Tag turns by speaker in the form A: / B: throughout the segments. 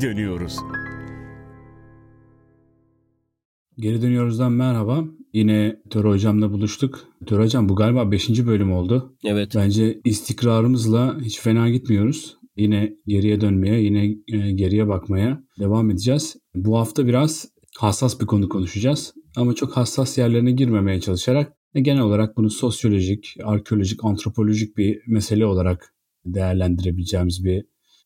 A: geri dönüyoruz.
B: Geri dönüyoruzdan merhaba. Yine Töre Hocam'la buluştuk. Töre Hocam bu galiba 5. bölüm oldu.
C: Evet.
B: Bence istikrarımızla hiç fena gitmiyoruz. Yine geriye dönmeye, yine e, geriye bakmaya devam edeceğiz. Bu hafta biraz hassas bir konu konuşacağız. Ama çok hassas yerlerine girmemeye çalışarak e, genel olarak bunu sosyolojik, arkeolojik, antropolojik bir mesele olarak değerlendirebileceğimiz bir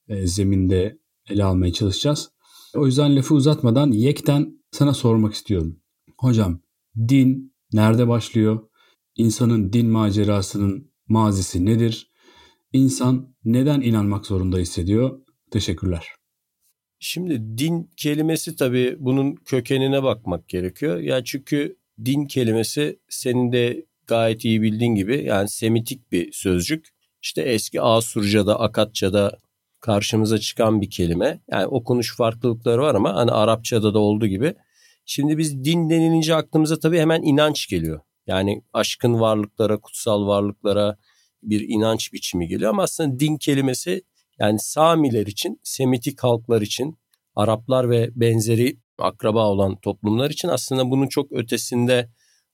B: e, zeminde ele almaya çalışacağız. O yüzden lafı uzatmadan yekten sana sormak istiyorum. Hocam din nerede başlıyor? İnsanın din macerasının mazisi nedir? İnsan neden inanmak zorunda hissediyor? Teşekkürler.
C: Şimdi din kelimesi tabii bunun kökenine bakmak gerekiyor. Yani çünkü din kelimesi senin de gayet iyi bildiğin gibi yani Semitik bir sözcük. İşte eski Asurca'da, Akatça'da karşımıza çıkan bir kelime. Yani okunuş farklılıkları var ama hani Arapçada da olduğu gibi. Şimdi biz din denilince aklımıza tabii hemen inanç geliyor. Yani aşkın varlıklara, kutsal varlıklara bir inanç biçimi geliyor ama aslında din kelimesi yani Samiler için, Semitik halklar için, Araplar ve benzeri akraba olan toplumlar için aslında bunun çok ötesinde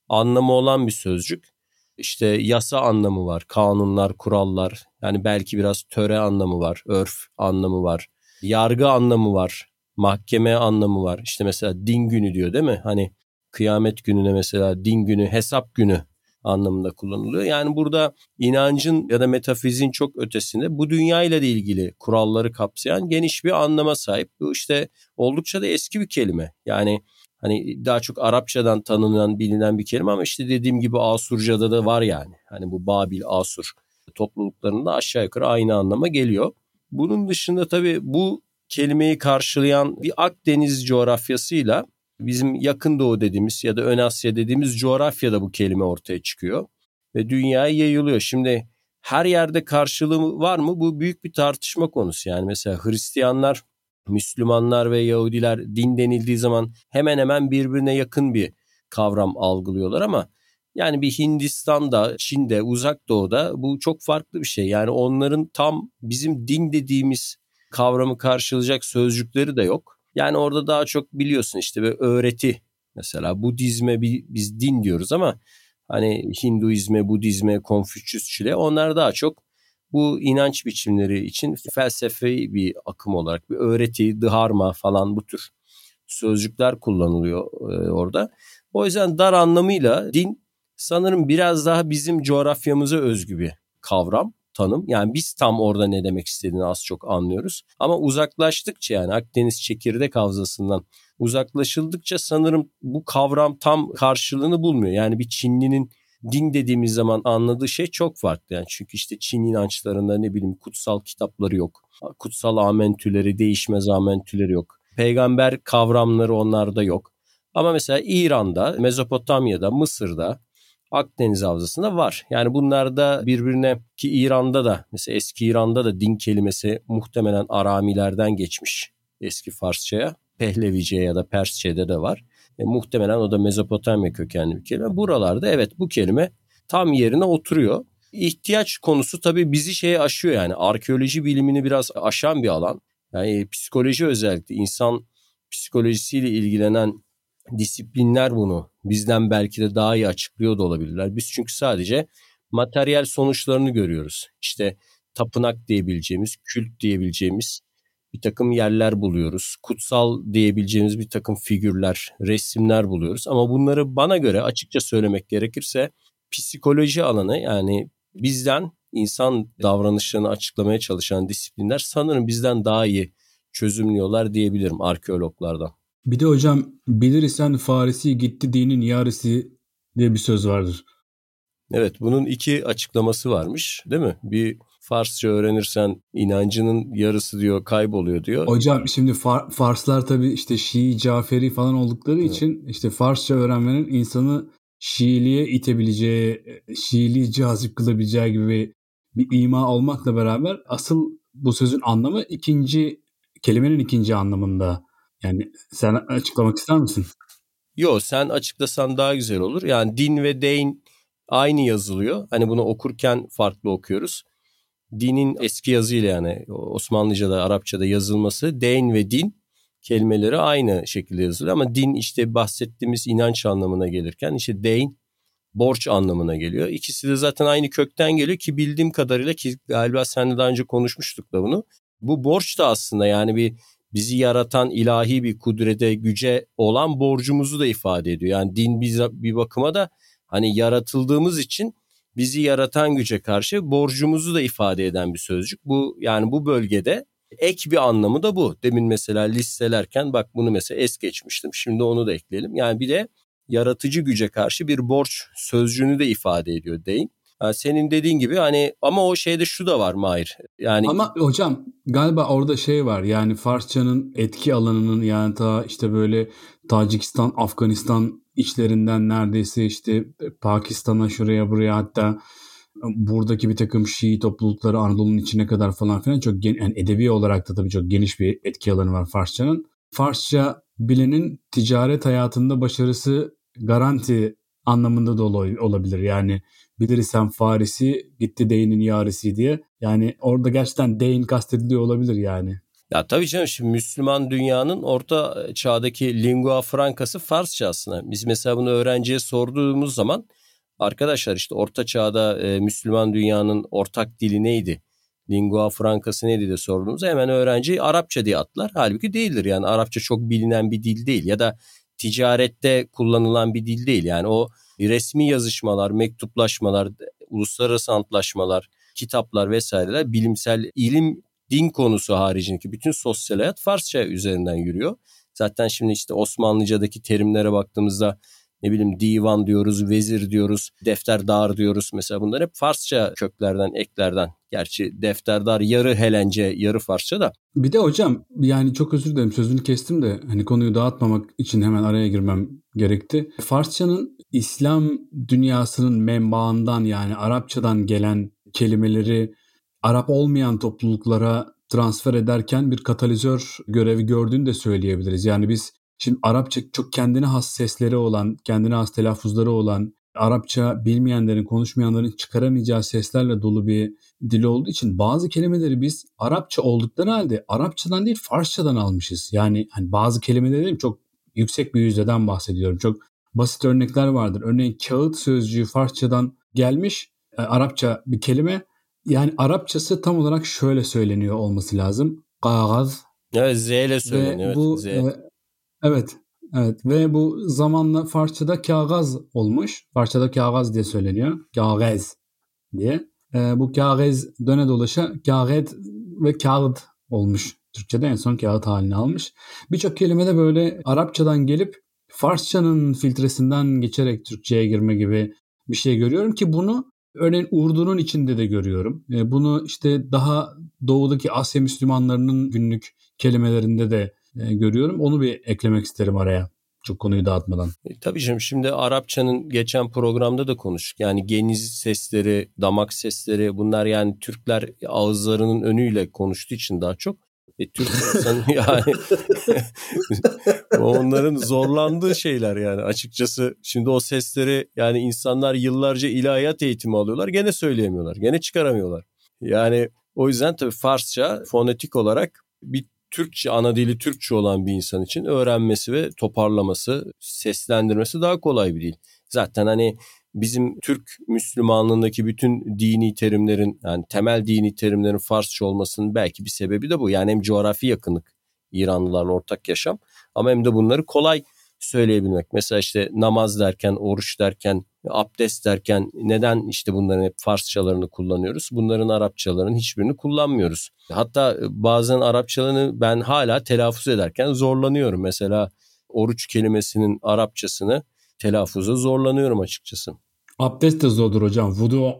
C: anlamı olan bir sözcük. İşte yasa anlamı var, kanunlar, kurallar. Yani belki biraz töre anlamı var, örf anlamı var. Yargı anlamı var, mahkeme anlamı var. İşte mesela din günü diyor değil mi? Hani kıyamet gününe mesela din günü, hesap günü anlamında kullanılıyor. Yani burada inancın ya da metafizin çok ötesinde bu dünya ile de ilgili kuralları kapsayan geniş bir anlama sahip. Bu işte oldukça da eski bir kelime. Yani hani daha çok Arapçadan tanınan, bilinen bir kelime ama işte dediğim gibi Asurca'da da var yani. Hani bu Babil, Asur topluluklarında aşağı yukarı aynı anlama geliyor. Bunun dışında tabii bu kelimeyi karşılayan bir Akdeniz coğrafyasıyla bizim yakın doğu dediğimiz ya da ön Asya dediğimiz coğrafyada bu kelime ortaya çıkıyor ve dünyaya yayılıyor. Şimdi her yerde karşılığı var mı? Bu büyük bir tartışma konusu. Yani mesela Hristiyanlar, Müslümanlar ve Yahudiler din denildiği zaman hemen hemen birbirine yakın bir kavram algılıyorlar ama yani bir Hindistan'da, Çin'de, Uzak Doğu'da bu çok farklı bir şey. Yani onların tam bizim din dediğimiz kavramı karşılayacak sözcükleri de yok. Yani orada daha çok biliyorsun işte bir öğreti mesela Budizme biz din diyoruz ama hani Hinduizme, Budizme, Konfüçyüsçüle onlar daha çok bu inanç biçimleri için felsefi bir akım olarak bir öğreti, dharma falan bu tür sözcükler kullanılıyor e, orada. O yüzden dar anlamıyla din sanırım biraz daha bizim coğrafyamıza özgü bir kavram tanım. Yani biz tam orada ne demek istediğini az çok anlıyoruz. Ama uzaklaştıkça yani Akdeniz çekirdek havzasından uzaklaşıldıkça sanırım bu kavram tam karşılığını bulmuyor. Yani bir Çinlinin din dediğimiz zaman anladığı şey çok farklı. Yani çünkü işte Çin inançlarında ne bileyim kutsal kitapları yok. Kutsal amentüleri, değişmez amentüleri yok. Peygamber kavramları onlarda yok. Ama mesela İran'da, Mezopotamya'da, Mısır'da Akdeniz Havzası'nda var. Yani bunlarda birbirine ki İran'da da mesela eski İran'da da din kelimesi muhtemelen Aramilerden geçmiş eski Farsçaya. Pehlevice ya da Persçe'de de var. E, muhtemelen o da Mezopotamya kökenli bir kelime. Buralarda evet bu kelime tam yerine oturuyor. İhtiyaç konusu tabii bizi şeye aşıyor yani arkeoloji bilimini biraz aşan bir alan. Yani psikoloji özellikle insan psikolojisiyle ilgilenen disiplinler bunu bizden belki de daha iyi açıklıyor da olabilirler. Biz çünkü sadece materyal sonuçlarını görüyoruz. İşte tapınak diyebileceğimiz, kült diyebileceğimiz bir takım yerler buluyoruz. Kutsal diyebileceğimiz bir takım figürler, resimler buluyoruz. Ama bunları bana göre açıkça söylemek gerekirse psikoloji alanı yani bizden insan davranışlarını açıklamaya çalışan disiplinler sanırım bizden daha iyi çözümlüyorlar diyebilirim arkeologlardan.
B: Bir de hocam bilir isen Farisi gitti dinin yarısı diye bir söz vardır.
C: Evet bunun iki açıklaması varmış değil mi? Bir Farsça öğrenirsen inancının yarısı diyor kayboluyor diyor.
B: Hocam şimdi Far, Farslar tabii işte Şii, Caferi falan oldukları evet. için işte Farsça öğrenmenin insanı Şiiliğe itebileceği, Şiiliği cazip kılabileceği gibi bir ima olmakla beraber asıl bu sözün anlamı ikinci kelimenin ikinci anlamında. Yani sen açıklamak ister misin?
C: Yok sen açıklasan daha güzel olur. Yani din ve deyn aynı yazılıyor. Hani bunu okurken farklı okuyoruz. Dinin eski yazıyla yani Osmanlıca'da, Arapça'da yazılması deyn ve din kelimeleri aynı şekilde yazılıyor ama din işte bahsettiğimiz inanç anlamına gelirken işte deyn borç anlamına geliyor. İkisi de zaten aynı kökten geliyor ki bildiğim kadarıyla ki galiba seninle daha önce konuşmuştuk da bunu. Bu borç da aslında yani bir bizi yaratan ilahi bir kudrete, güce olan borcumuzu da ifade ediyor. Yani din bir, bir bakıma da hani yaratıldığımız için bizi yaratan güce karşı borcumuzu da ifade eden bir sözcük. Bu yani bu bölgede ek bir anlamı da bu. Demin mesela listelerken bak bunu mesela es geçmiştim. Şimdi onu da ekleyelim. Yani bir de yaratıcı güce karşı bir borç sözcüğünü de ifade ediyor deyin. Yani senin dediğin gibi hani ama o şeyde şu da var Mahir. Yani
B: Ama hocam galiba orada şey var. Yani Farsçanın etki alanının yani ta işte böyle Tacikistan, Afganistan içlerinden neredeyse işte Pakistan'a şuraya buraya hatta buradaki bir takım Şii toplulukları Anadolu'nun içine kadar falan filan çok gen- yani edebi olarak da tabii çok geniş bir etki alanı var Farsçanın. Farsça bilenin ticaret hayatında başarısı garanti anlamında da olabilir. Yani bilirsem Farisi gitti Deyn'in yarisi diye. Yani orada gerçekten Deyn kastediliyor olabilir yani.
C: Ya tabii canım şimdi Müslüman dünyanın orta çağdaki lingua francası Farsça aslında. Biz mesela bunu öğrenciye sorduğumuz zaman arkadaşlar işte orta çağda e, Müslüman dünyanın ortak dili neydi? Lingua francası neydi diye sorduğumuzda hemen öğrenci Arapça diye atlar. Halbuki değildir yani Arapça çok bilinen bir dil değil ya da ticarette kullanılan bir dil değil. Yani o resmi yazışmalar, mektuplaşmalar, uluslararası antlaşmalar, kitaplar vesaireler bilimsel ilim din konusu haricindeki bütün sosyal hayat Farsça üzerinden yürüyor. Zaten şimdi işte Osmanlıca'daki terimlere baktığımızda ne bileyim divan diyoruz, vezir diyoruz, defterdar diyoruz. Mesela bunlar hep Farsça köklerden, eklerden. Gerçi defterdar yarı Helence, yarı Farsça da.
B: Bir de hocam yani çok özür dilerim sözünü kestim de hani konuyu dağıtmamak için hemen araya girmem gerekti. Farsçanın İslam dünyasının menbaından yani Arapçadan gelen kelimeleri Arap olmayan topluluklara transfer ederken bir katalizör görevi gördüğünü de söyleyebiliriz. Yani biz Şimdi Arapça çok kendine has sesleri olan, kendine has telaffuzları olan, Arapça bilmeyenlerin, konuşmayanların çıkaramayacağı seslerle dolu bir dil olduğu için bazı kelimeleri biz Arapça oldukları halde Arapçadan değil Farsçadan almışız. Yani hani bazı kelimeleri çok yüksek bir yüzdeden bahsediyorum. Çok basit örnekler vardır. Örneğin kağıt sözcüğü Farsçadan gelmiş e, Arapça bir kelime. Yani Arapçası tam olarak şöyle söyleniyor olması lazım. Kağız.
C: Evet Z ile söyleniyor. Bu, Z. E,
B: Evet. Evet ve bu zamanla Farsçada kağız olmuş. Farsçada kağız diye söyleniyor. Kağız diye. E, bu kağız döne dolaşa kağıt ve kağıt olmuş. Türkçe'de en son kağıt halini almış. Birçok kelime de böyle Arapçadan gelip Farsçanın filtresinden geçerek Türkçe'ye girme gibi bir şey görüyorum ki bunu örneğin Urdu'nun içinde de görüyorum. E, bunu işte daha doğudaki Asya Müslümanlarının günlük kelimelerinde de e, görüyorum. Onu bir eklemek isterim araya. Çok konuyu dağıtmadan.
C: E, tabii canım şimdi Arapçanın geçen programda da konuştuk. Yani geniz sesleri, damak sesleri bunlar yani Türkler ağızlarının önüyle konuştuğu için daha çok. E, Türk insanı yani onların zorlandığı şeyler yani açıkçası. Şimdi o sesleri yani insanlar yıllarca ilahiyat eğitimi alıyorlar gene söyleyemiyorlar. Gene çıkaramıyorlar. Yani o yüzden tabii Farsça fonetik olarak bir Türkçe ana dili Türkçe olan bir insan için öğrenmesi ve toparlaması, seslendirmesi daha kolay bir dil. Zaten hani bizim Türk Müslümanlığındaki bütün dini terimlerin yani temel dini terimlerin Farsça olmasının belki bir sebebi de bu. Yani hem coğrafi yakınlık İranlılarla ortak yaşam ama hem de bunları kolay söyleyebilmek. Mesela işte namaz derken, oruç derken, abdest derken neden işte bunların hep Farsçalarını kullanıyoruz? Bunların Arapçalarının hiçbirini kullanmıyoruz. Hatta bazen Arapçalarını ben hala telaffuz ederken zorlanıyorum. Mesela oruç kelimesinin Arapçasını telaffuza zorlanıyorum açıkçası.
B: Abdest de zordur hocam. Vudu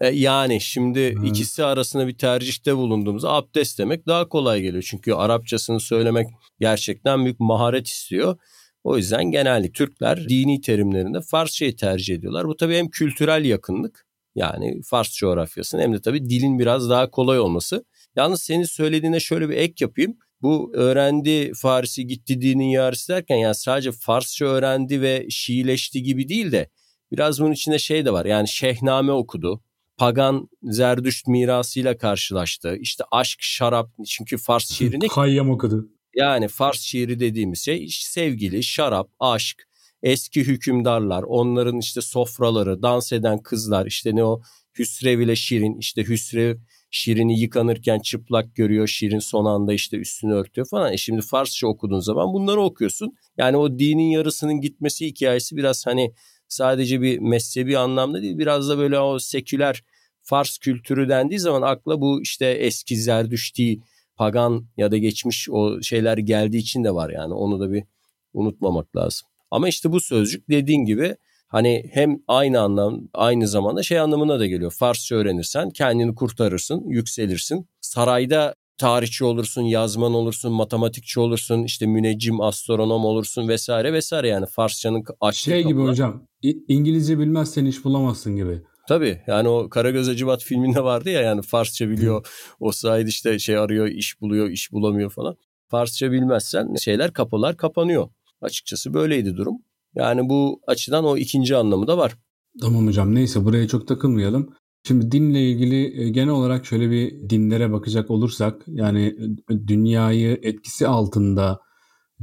C: e, yani şimdi hmm. ikisi arasında bir tercihte bulunduğumuzda abdest demek daha kolay geliyor. Çünkü Arapçasını söylemek gerçekten büyük maharet istiyor. O yüzden genellikle Türkler dini terimlerinde Farsçayı tercih ediyorlar. Bu tabii hem kültürel yakınlık yani Fars coğrafyasının hem de tabii dilin biraz daha kolay olması. Yalnız senin söylediğine şöyle bir ek yapayım. Bu öğrendi Farsi gitti dinin yarısı derken yani sadece Farsça öğrendi ve Şiileşti gibi değil de biraz bunun içinde şey de var. Yani Şehname okudu, pagan Zerdüşt mirasıyla karşılaştı. İşte aşk, şarap çünkü Fars şiirini
B: Hayyam okudu.
C: Yani Fars şiiri dediğimiz şey sevgili, şarap, aşk, eski hükümdarlar, onların işte sofraları, dans eden kızlar, işte ne o Hüsrev ile Şirin, işte Hüsrev Şirin'i yıkanırken çıplak görüyor. Şirin son anda işte üstünü örtüyor falan. E şimdi Farsça okuduğun zaman bunları okuyorsun. Yani o dinin yarısının gitmesi hikayesi biraz hani sadece bir mezhebi anlamda değil. Biraz da böyle o seküler Fars kültürü dendiği zaman akla bu işte eski Zerdüşti, pagan ya da geçmiş o şeyler geldiği için de var yani. Onu da bir unutmamak lazım. Ama işte bu sözcük dediğin gibi hani hem aynı anlam aynı zamanda şey anlamına da geliyor. Farsça öğrenirsen kendini kurtarırsın, yükselirsin. Sarayda tarihçi olursun, yazman olursun, matematikçi olursun, işte müneccim, astronom olursun vesaire vesaire yani Farsçanın
B: açtığı Şey gibi kapılar. hocam, İngilizce bilmezsen iş bulamazsın gibi.
C: Tabii yani o Karagöz Acıbat filminde vardı ya yani Farsça biliyor. o sayede işte şey arıyor, iş buluyor, iş bulamıyor falan. Farsça bilmezsen şeyler kapılar kapanıyor. Açıkçası böyleydi durum. Yani bu açıdan o ikinci anlamı da var.
B: Tamam hocam neyse buraya çok takılmayalım. Şimdi dinle ilgili e, genel olarak şöyle bir dinlere bakacak olursak yani e, dünyayı etkisi altında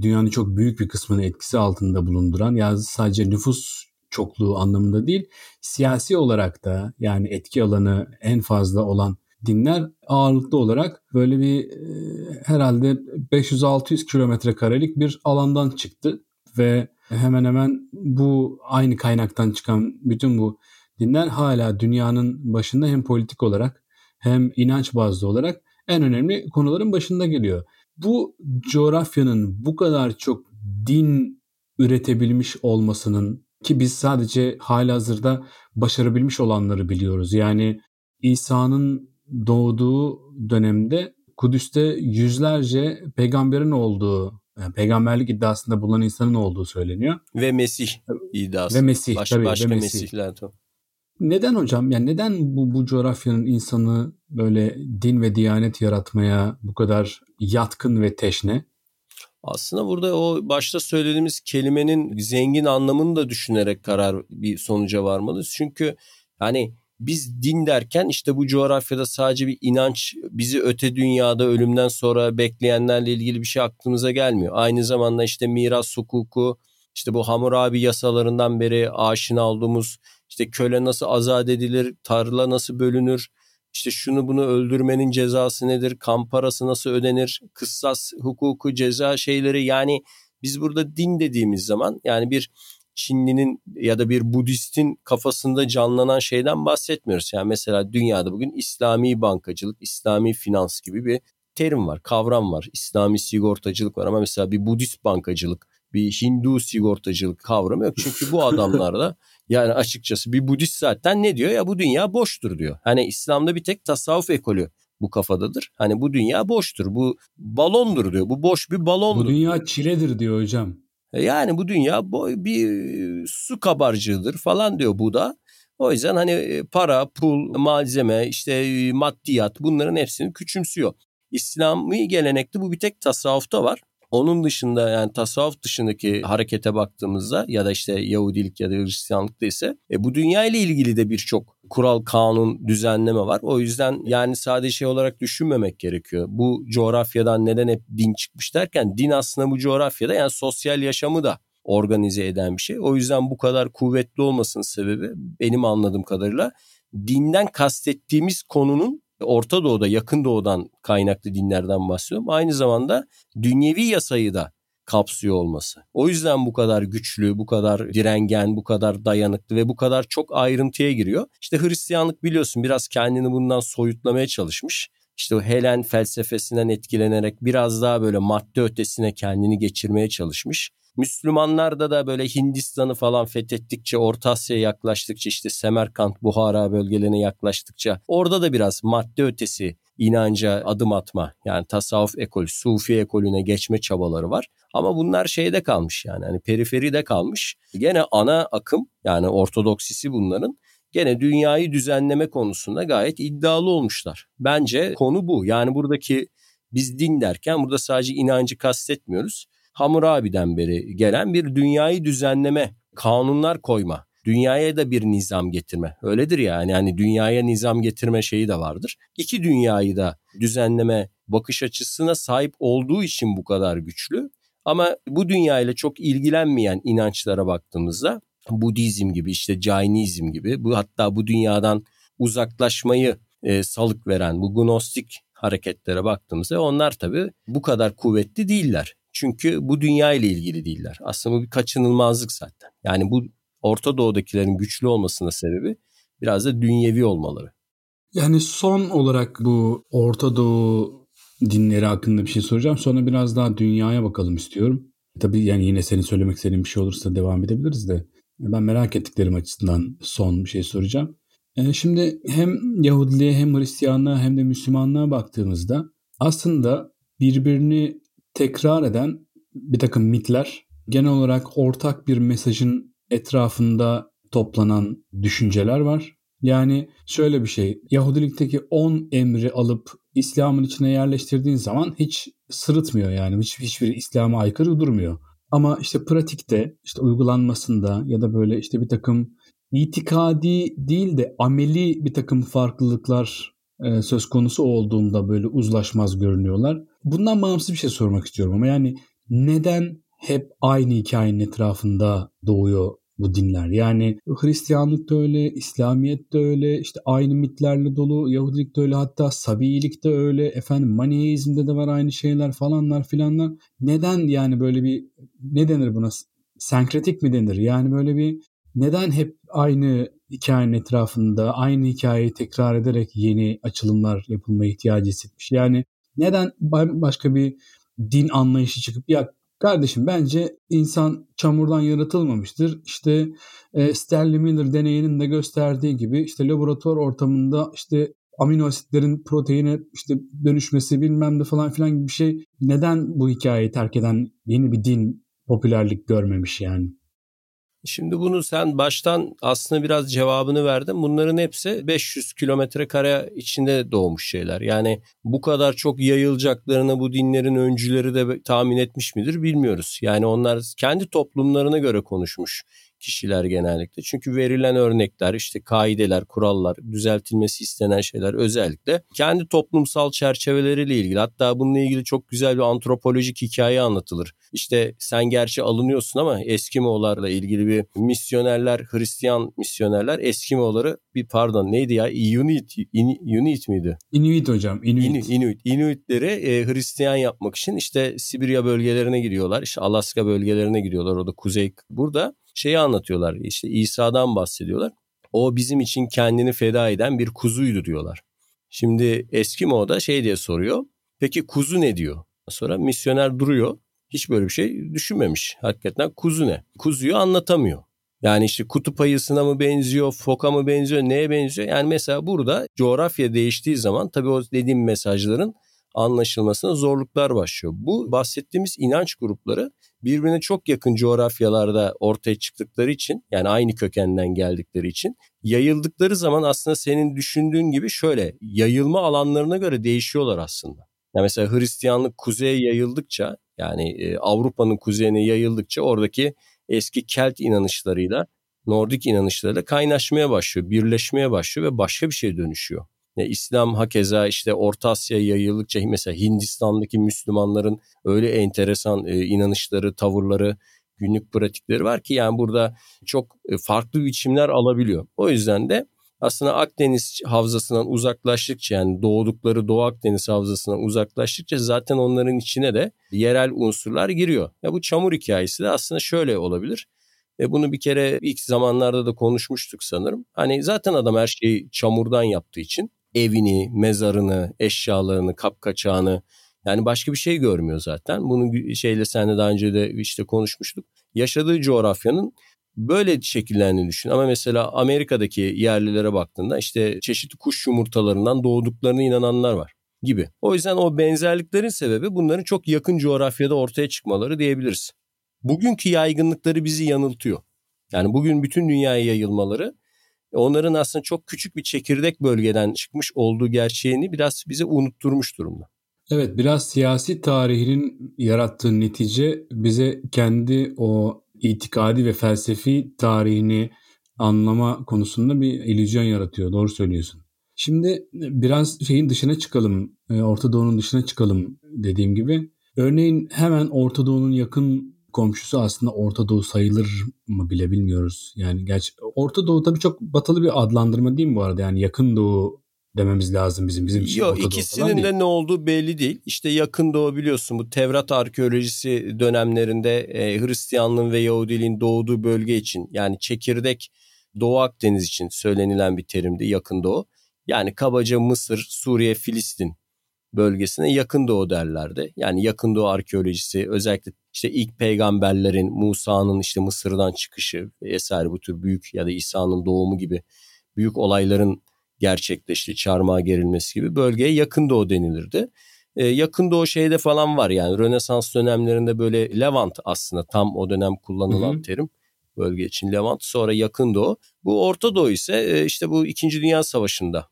B: dünyanın çok büyük bir kısmını etkisi altında bulunduran ya sadece nüfus çokluğu anlamında değil siyasi olarak da yani etki alanı en fazla olan dinler ağırlıklı olarak böyle bir e, herhalde 500-600 kilometre karelik bir alandan çıktı ve hemen hemen bu aynı kaynaktan çıkan bütün bu dinler hala dünyanın başında hem politik olarak hem inanç bazlı olarak en önemli konuların başında geliyor. Bu coğrafyanın bu kadar çok din üretebilmiş olmasının ki biz sadece halihazırda başarabilmiş olanları biliyoruz. Yani İsa'nın doğduğu dönemde Kudüs'te yüzlerce peygamberin olduğu yani peygamberlik iddiasında bulunan insanın olduğu söyleniyor.
C: Ve Mesih iddiası.
B: Ve Mesih
C: Baş,
B: tabii.
C: Başka
B: ve
C: Mesih. Mesihler tabii.
B: Neden hocam? Yani neden bu, bu coğrafyanın insanı böyle din ve diyanet yaratmaya bu kadar yatkın ve teşne?
C: Aslında burada o başta söylediğimiz kelimenin zengin anlamını da düşünerek karar bir sonuca varmalıyız. Çünkü hani biz din derken işte bu coğrafyada sadece bir inanç bizi öte dünyada ölümden sonra bekleyenlerle ilgili bir şey aklımıza gelmiyor. Aynı zamanda işte miras hukuku, işte bu Hammurabi yasalarından beri aşina olduğumuz işte köle nasıl azat edilir, tarla nasıl bölünür, işte şunu bunu öldürmenin cezası nedir, kan parası nasıl ödenir, kıssas hukuku, ceza şeyleri yani biz burada din dediğimiz zaman yani bir Çinlinin ya da bir Budistin kafasında canlanan şeyden bahsetmiyoruz. Yani mesela dünyada bugün İslami bankacılık, İslami finans gibi bir terim var, kavram var. İslami sigortacılık var ama mesela bir Budist bankacılık, bir Hindu sigortacılık kavramı yok. Çünkü bu adamlarda yani açıkçası bir Budist zaten ne diyor? Ya bu dünya boştur diyor. Hani İslam'da bir tek tasavvuf ekolü bu kafadadır. Hani bu dünya boştur. Bu balondur diyor. Bu boş bir balondur.
B: Bu dünya çiledir diyor hocam.
C: E, yani bu dünya boy bir su kabarcığıdır falan diyor bu da. O yüzden hani e, para, pul, malzeme, işte e, maddiyat bunların hepsini küçümsüyor. İslami gelenekte bu bir tek tasavvufta var. Onun dışında yani tasavvuf dışındaki harekete baktığımızda ya da işte Yahudilik ya da Hristiyanlıkta ise e, bu dünya ile ilgili de birçok kural, kanun, düzenleme var. O yüzden yani sadece şey olarak düşünmemek gerekiyor. Bu coğrafyadan neden hep din çıkmış derken din aslında bu coğrafyada yani sosyal yaşamı da organize eden bir şey. O yüzden bu kadar kuvvetli olmasının sebebi benim anladığım kadarıyla dinden kastettiğimiz konunun Orta Doğu'da, Yakın Doğu'dan kaynaklı dinlerden bahsediyorum. Aynı zamanda dünyevi yasayı da kapsıyor olması. O yüzden bu kadar güçlü, bu kadar direngen, bu kadar dayanıklı ve bu kadar çok ayrıntıya giriyor. İşte Hristiyanlık biliyorsun biraz kendini bundan soyutlamaya çalışmış. İşte o Helen felsefesinden etkilenerek biraz daha böyle madde ötesine kendini geçirmeye çalışmış. Müslümanlarda da böyle Hindistan'ı falan fethettikçe, Orta Asya'ya yaklaştıkça işte Semerkant, Buhara bölgelerine yaklaştıkça orada da biraz madde ötesi inanca adım atma yani tasavvuf ekolü, sufi ekolüne geçme çabaları var. Ama bunlar şeyde kalmış yani hani periferide kalmış. Gene ana akım yani ortodoksisi bunların gene dünyayı düzenleme konusunda gayet iddialı olmuşlar. Bence konu bu. Yani buradaki biz din derken burada sadece inancı kastetmiyoruz. Hammurabi'den beri gelen bir dünyayı düzenleme, kanunlar koyma, dünyaya da bir nizam getirme. Öyledir ya yani, yani dünyaya nizam getirme şeyi de vardır. İki dünyayı da düzenleme bakış açısına sahip olduğu için bu kadar güçlü. Ama bu dünyayla çok ilgilenmeyen inançlara baktığımızda Budizm gibi işte Jainizm gibi bu hatta bu dünyadan uzaklaşmayı e, salık veren bu gnostik hareketlere baktığımızda onlar tabii bu kadar kuvvetli değiller. Çünkü bu dünya ile ilgili değiller. Aslında bu bir kaçınılmazlık zaten. Yani bu Orta Doğu'dakilerin güçlü olmasının sebebi biraz da dünyevi olmaları.
B: Yani son olarak bu Orta Doğu dinleri hakkında bir şey soracağım. Sonra biraz daha dünyaya bakalım istiyorum. Tabii yani yine senin söylemek istediğin bir şey olursa devam edebiliriz de. Ben merak ettiklerim açısından son bir şey soracağım. E, şimdi hem Yahudiliğe hem Hristiyanlığa hem de Müslümanlığa baktığımızda aslında birbirini tekrar eden bir takım mitler genel olarak ortak bir mesajın etrafında toplanan düşünceler var. Yani şöyle bir şey, Yahudilikteki 10 emri alıp İslam'ın içine yerleştirdiğin zaman hiç sırıtmıyor yani. Hiç, hiçbir İslam'a aykırı durmuyor. Ama işte pratikte, işte uygulanmasında ya da böyle işte bir takım itikadi değil de ameli bir takım farklılıklar e, söz konusu olduğunda böyle uzlaşmaz görünüyorlar. Bundan bağımsız bir şey sormak istiyorum ama yani neden hep aynı hikayenin etrafında doğuyor bu dinler. Yani Hristiyanlık da öyle, İslamiyet de öyle, işte aynı mitlerle dolu, Yahudilik de öyle, hatta Sabiilik de öyle, efendim Maniheizm'de de var aynı şeyler falanlar filanlar. Neden yani böyle bir, ne denir buna? Senkretik mi denir? Yani böyle bir neden hep aynı hikayenin etrafında aynı hikayeyi tekrar ederek yeni açılımlar yapılma ihtiyacı hissetmiş? Yani neden başka bir din anlayışı çıkıp ya Kardeşim bence insan çamurdan yaratılmamıştır. İşte e, Sterling Miller deneyinin de gösterdiği gibi işte laboratuvar ortamında işte amino asitlerin proteine işte dönüşmesi bilmem de falan filan gibi bir şey. Neden bu hikayeyi terk eden yeni bir din popülerlik görmemiş yani?
C: Şimdi bunu sen baştan aslında biraz cevabını verdin. Bunların hepsi 500 kilometre kare içinde doğmuş şeyler. Yani bu kadar çok yayılacaklarını bu dinlerin öncüleri de tahmin etmiş midir bilmiyoruz. Yani onlar kendi toplumlarına göre konuşmuş kişiler genellikle. Çünkü verilen örnekler işte kaideler, kurallar, düzeltilmesi istenen şeyler özellikle kendi toplumsal çerçeveleriyle ilgili. Hatta bununla ilgili çok güzel bir antropolojik hikaye anlatılır. İşte sen gerçi alınıyorsun ama Eskimoğullarla ilgili bir misyonerler, Hristiyan misyonerler Eskimoğulları bir pardon neydi ya? Inuit, Inuit miydi?
B: Inuit hocam. Inuit.
C: Inuit, Inuit. Inuitleri e, Hristiyan yapmak için işte Sibirya bölgelerine gidiyorlar. İşte Alaska bölgelerine gidiyorlar. O da kuzey. Burada şeyi anlatıyorlar. İşte İsa'dan bahsediyorlar. O bizim için kendini feda eden bir kuzuydu diyorlar. Şimdi Eskimo da şey diye soruyor. Peki kuzu ne diyor? Sonra misyoner duruyor. Hiç böyle bir şey düşünmemiş. Hakikaten kuzu ne? Kuzuyu anlatamıyor. Yani işte kutup ayısına mı benziyor, foka mı benziyor, neye benziyor? Yani mesela burada coğrafya değiştiği zaman tabii o dediğim mesajların anlaşılmasına zorluklar başlıyor. Bu bahsettiğimiz inanç grupları birbirine çok yakın coğrafyalarda ortaya çıktıkları için yani aynı kökenden geldikleri için yayıldıkları zaman aslında senin düşündüğün gibi şöyle yayılma alanlarına göre değişiyorlar aslında. Yani mesela Hristiyanlık kuzeye yayıldıkça yani e, Avrupa'nın kuzeyine yayıldıkça oradaki eski Kelt inanışlarıyla Nordik inanışlarıyla kaynaşmaya başlıyor, birleşmeye başlıyor ve başka bir şey dönüşüyor. E, İslam hakeza işte Orta Asya'ya yayıldıkça mesela Hindistan'daki Müslümanların öyle enteresan e, inanışları, tavırları, günlük pratikleri var ki yani burada çok e, farklı biçimler alabiliyor. O yüzden de aslında Akdeniz havzasından uzaklaştıkça yani doğdukları Doğu Akdeniz havzasından uzaklaştıkça zaten onların içine de yerel unsurlar giriyor. Ya bu çamur hikayesi de aslında şöyle olabilir. Ve bunu bir kere ilk zamanlarda da konuşmuştuk sanırım. Hani zaten adam her şeyi çamurdan yaptığı için evini, mezarını, eşyalarını, kapkaçağını yani başka bir şey görmüyor zaten. Bunu şeyle senle daha önce de işte konuşmuştuk. Yaşadığı coğrafyanın böyle şekillendiğini düşün. Ama mesela Amerika'daki yerlilere baktığında işte çeşitli kuş yumurtalarından doğduklarına inananlar var gibi. O yüzden o benzerliklerin sebebi bunların çok yakın coğrafyada ortaya çıkmaları diyebiliriz. Bugünkü yaygınlıkları bizi yanıltıyor. Yani bugün bütün dünyaya yayılmaları onların aslında çok küçük bir çekirdek bölgeden çıkmış olduğu gerçeğini biraz bize unutturmuş durumda.
B: Evet biraz siyasi tarihinin yarattığı netice bize kendi o itikadi ve felsefi tarihini anlama konusunda bir illüzyon yaratıyor. Doğru söylüyorsun. Şimdi biraz şeyin dışına çıkalım, e, Orta Doğu'nun dışına çıkalım dediğim gibi. Örneğin hemen Orta Doğu'nun yakın komşusu aslında Orta Doğu sayılır mı bile bilmiyoruz. Yani gerçi Orta Doğu tabii çok batılı bir adlandırma değil mi bu arada? Yani yakın Doğu dememiz lazım bizim bizim için.
C: Yok ikisinin de ne olduğu belli değil. İşte yakın doğu biliyorsun bu Tevrat arkeolojisi dönemlerinde e, Hristiyanlığın ve Yahudiliğin doğduğu bölge için yani çekirdek Doğu Akdeniz için söylenilen bir terimdi yakın doğu. Yani kabaca Mısır, Suriye, Filistin bölgesine yakın doğu derlerdi. Yani yakın doğu arkeolojisi özellikle işte ilk peygamberlerin Musa'nın işte Mısır'dan çıkışı vesaire bu tür büyük ya da İsa'nın doğumu gibi büyük olayların gerçekleşti. Çarmıha gerilmesi gibi bölgeye yakın doğu denilirdi. Ee, yakın doğu şeyde falan var yani Rönesans dönemlerinde böyle Levant aslında tam o dönem kullanılan hı hı. terim bölge için Levant sonra yakın doğu. Bu Orta Doğu ise e, işte bu 2. Dünya Savaşı'nda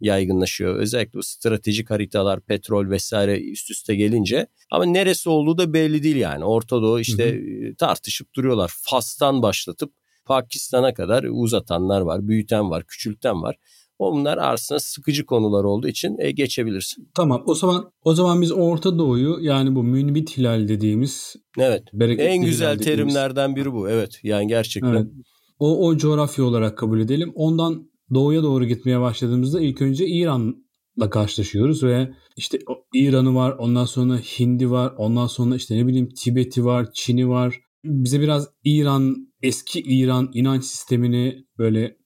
C: yaygınlaşıyor. Özellikle bu stratejik haritalar, petrol vesaire üst üste gelince. Ama neresi olduğu da belli değil yani. Orta Doğu işte hı hı. E, tartışıp duruyorlar. Fas'tan başlatıp Pakistan'a kadar uzatanlar var, büyüten var, küçülten var. Onlar aslında sıkıcı konular olduğu için e, geçebilirsin.
B: Tamam o zaman o zaman biz Orta Doğu'yu yani bu münbit hilal dediğimiz
C: Evet. En güzel terimlerden biri bu. Evet. Yani gerçekten. Evet.
B: O o coğrafya olarak kabul edelim. Ondan doğuya doğru gitmeye başladığımızda ilk önce İran'la karşılaşıyoruz ve işte İran'ı var, ondan sonra Hindi var, ondan sonra işte ne bileyim Tibet'i var, Çin'i var. Bize biraz İran, eski İran inanç sistemini böyle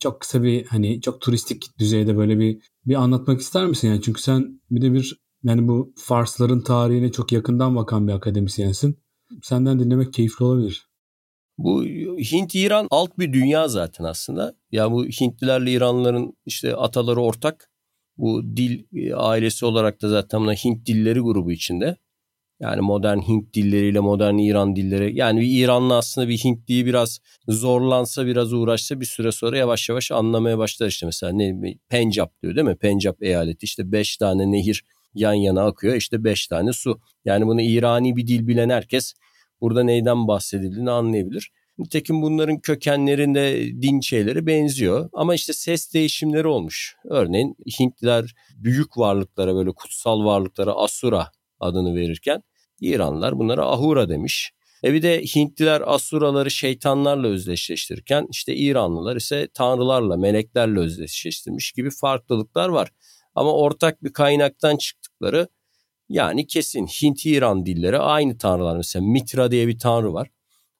B: çok kısa bir hani çok turistik düzeyde böyle bir bir anlatmak ister misin yani çünkü sen bir de bir yani bu Farsların tarihine çok yakından bakan bir akademisyensin. Senden dinlemek keyifli olabilir.
C: Bu Hint-İran alt bir dünya zaten aslında. Ya bu Hintlilerle İranlıların işte ataları ortak. Bu dil e, ailesi olarak da zaten buna Hint dilleri grubu içinde. Yani modern Hint dilleriyle modern İran dilleri. Yani bir İranlı aslında bir Hintliyi biraz zorlansa biraz uğraşsa bir süre sonra yavaş yavaş anlamaya başlar işte. Mesela ne Pencap diyor değil mi? Pencap eyaleti işte beş tane nehir yan yana akıyor işte beş tane su. Yani bunu İrani bir dil bilen herkes burada neyden bahsedildiğini anlayabilir. Nitekim bunların kökenlerinde din şeyleri benziyor. Ama işte ses değişimleri olmuş. Örneğin Hintliler büyük varlıklara böyle kutsal varlıklara Asura adını verirken İranlılar bunlara Ahura demiş. E bir de Hintliler Asuraları şeytanlarla özdeşleştirirken işte İranlılar ise tanrılarla, meleklerle özdeşleştirmiş gibi farklılıklar var. Ama ortak bir kaynaktan çıktıkları yani kesin Hint-İran dilleri aynı tanrılar. Mesela Mitra diye bir tanrı var.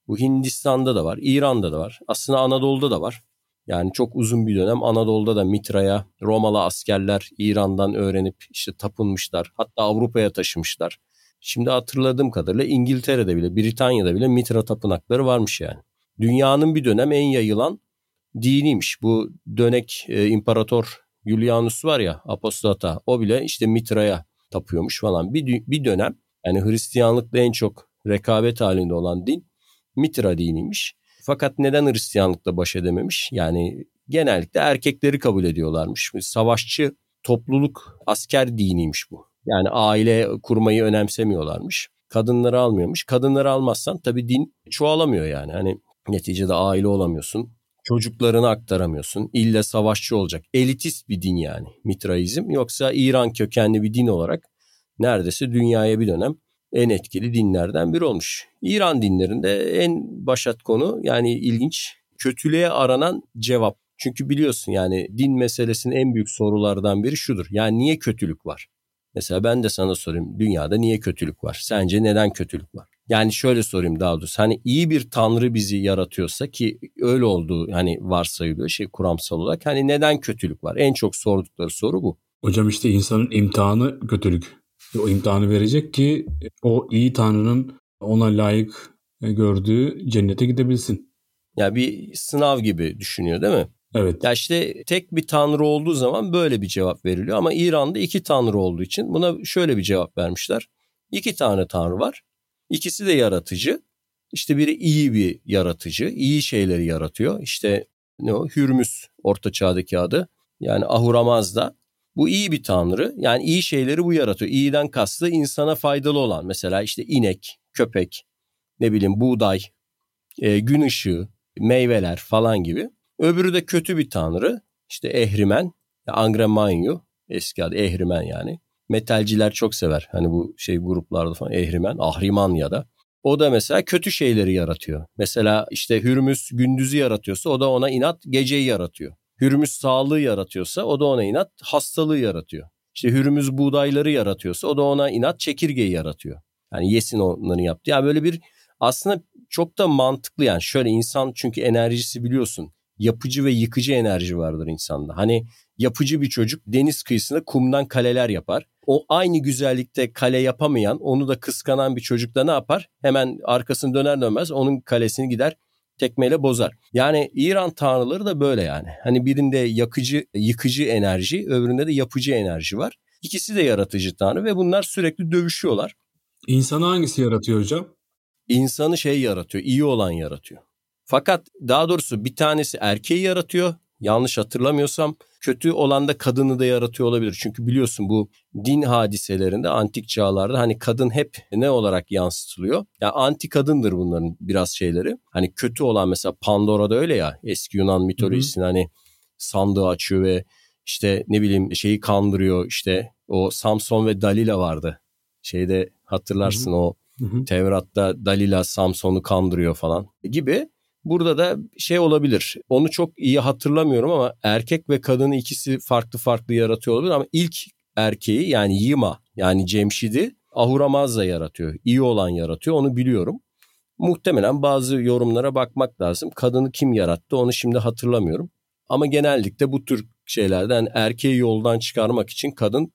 C: Bu Hindistan'da da var, İran'da da var. Aslında Anadolu'da da var. Yani çok uzun bir dönem Anadolu'da da Mitra'ya Romalı askerler İran'dan öğrenip işte tapınmışlar. Hatta Avrupa'ya taşımışlar. Şimdi hatırladığım kadarıyla İngiltere'de bile, Britanya'da bile Mitra tapınakları varmış yani. Dünyanın bir dönem en yayılan diniymiş. Bu dönek e, imparator Julianus var ya apostata o bile işte Mitra'ya tapıyormuş falan. Bir, bir dönem yani Hristiyanlıkla en çok rekabet halinde olan din Mitra diniymiş. Fakat neden Hristiyanlıkla baş edememiş? Yani genellikle erkekleri kabul ediyorlarmış. Savaşçı topluluk asker diniymiş bu. Yani aile kurmayı önemsemiyorlarmış. Kadınları almıyormuş. Kadınları almazsan tabii din çoğalamıyor yani. Hani neticede aile olamıyorsun. Çocuklarını aktaramıyorsun. İlle savaşçı olacak. Elitist bir din yani Mitraizm. Yoksa İran kökenli bir din olarak neredeyse dünyaya bir dönem en etkili dinlerden biri olmuş. İran dinlerinde en başat konu yani ilginç kötülüğe aranan cevap. Çünkü biliyorsun yani din meselesinin en büyük sorulardan biri şudur. Yani niye kötülük var? Mesela ben de sana sorayım dünyada niye kötülük var? Sence neden kötülük var? Yani şöyle sorayım daha doğrusu hani iyi bir tanrı bizi yaratıyorsa ki öyle olduğu hani varsayılıyor şey kuramsal olarak hani neden kötülük var? En çok sordukları soru bu.
B: Hocam işte insanın imtihanı kötülük. O imtihanı verecek ki o iyi tanrının ona layık gördüğü cennete gidebilsin.
C: Ya bir sınav gibi düşünüyor değil mi?
B: Evet.
C: Ya işte tek bir tanrı olduğu zaman böyle bir cevap veriliyor ama İran'da iki tanrı olduğu için buna şöyle bir cevap vermişler. İki tane tanrı var. İkisi de yaratıcı. İşte biri iyi bir yaratıcı, iyi şeyleri yaratıyor. İşte ne o? Hürmüz orta çağdaki adı. Yani Ahuramazda. Bu iyi bir tanrı. Yani iyi şeyleri bu yaratıyor. İyiden kastı insana faydalı olan. Mesela işte inek, köpek, ne bileyim buğday, e, gün ışığı, meyveler falan gibi. Öbürü de kötü bir tanrı. İşte Ehrimen, Angremanyu eski adı Ehrimen yani. Metalciler çok sever. Hani bu şey gruplarda falan Ehrimen, Ahriman ya da. O da mesela kötü şeyleri yaratıyor. Mesela işte Hürmüz gündüzü yaratıyorsa o da ona inat geceyi yaratıyor. Hürmüz sağlığı yaratıyorsa o da ona inat hastalığı yaratıyor. İşte Hürmüz buğdayları yaratıyorsa o da ona inat çekirgeyi yaratıyor. Yani yesin onların yaptığı. Yani böyle bir aslında çok da mantıklı yani şöyle insan çünkü enerjisi biliyorsun yapıcı ve yıkıcı enerji vardır insanda. Hani yapıcı bir çocuk deniz kıyısında kumdan kaleler yapar. O aynı güzellikte kale yapamayan, onu da kıskanan bir çocuk da ne yapar? Hemen arkasını döner dönmez onun kalesini gider tekmeyle bozar. Yani İran tanrıları da böyle yani. Hani birinde yakıcı, yıkıcı enerji, öbüründe de yapıcı enerji var. İkisi de yaratıcı tanrı ve bunlar sürekli dövüşüyorlar.
B: İnsanı hangisi yaratıyor hocam?
C: İnsanı şey yaratıyor, iyi olan yaratıyor. Fakat daha doğrusu bir tanesi erkeği yaratıyor. Yanlış hatırlamıyorsam kötü olan da kadını da yaratıyor olabilir. Çünkü biliyorsun bu din hadiselerinde antik çağlarda hani kadın hep ne olarak yansıtılıyor? Yani anti kadındır bunların biraz şeyleri. Hani kötü olan mesela Pandora'da öyle ya eski Yunan mitolojisinde hani sandığı açıyor ve işte ne bileyim şeyi kandırıyor işte o Samson ve Dalila vardı. Şeyde hatırlarsın hı hı. o hı hı. Tevrat'ta Dalila Samson'u kandırıyor falan gibi. Burada da şey olabilir. Onu çok iyi hatırlamıyorum ama erkek ve kadını ikisi farklı farklı yaratıyor olabilir ama ilk erkeği yani Yima yani Cemşid'i Ahura Mazda yaratıyor. İyi olan yaratıyor onu biliyorum. Muhtemelen bazı yorumlara bakmak lazım. Kadını kim yarattı onu şimdi hatırlamıyorum. Ama genellikle bu tür şeylerden erkeği yoldan çıkarmak için kadın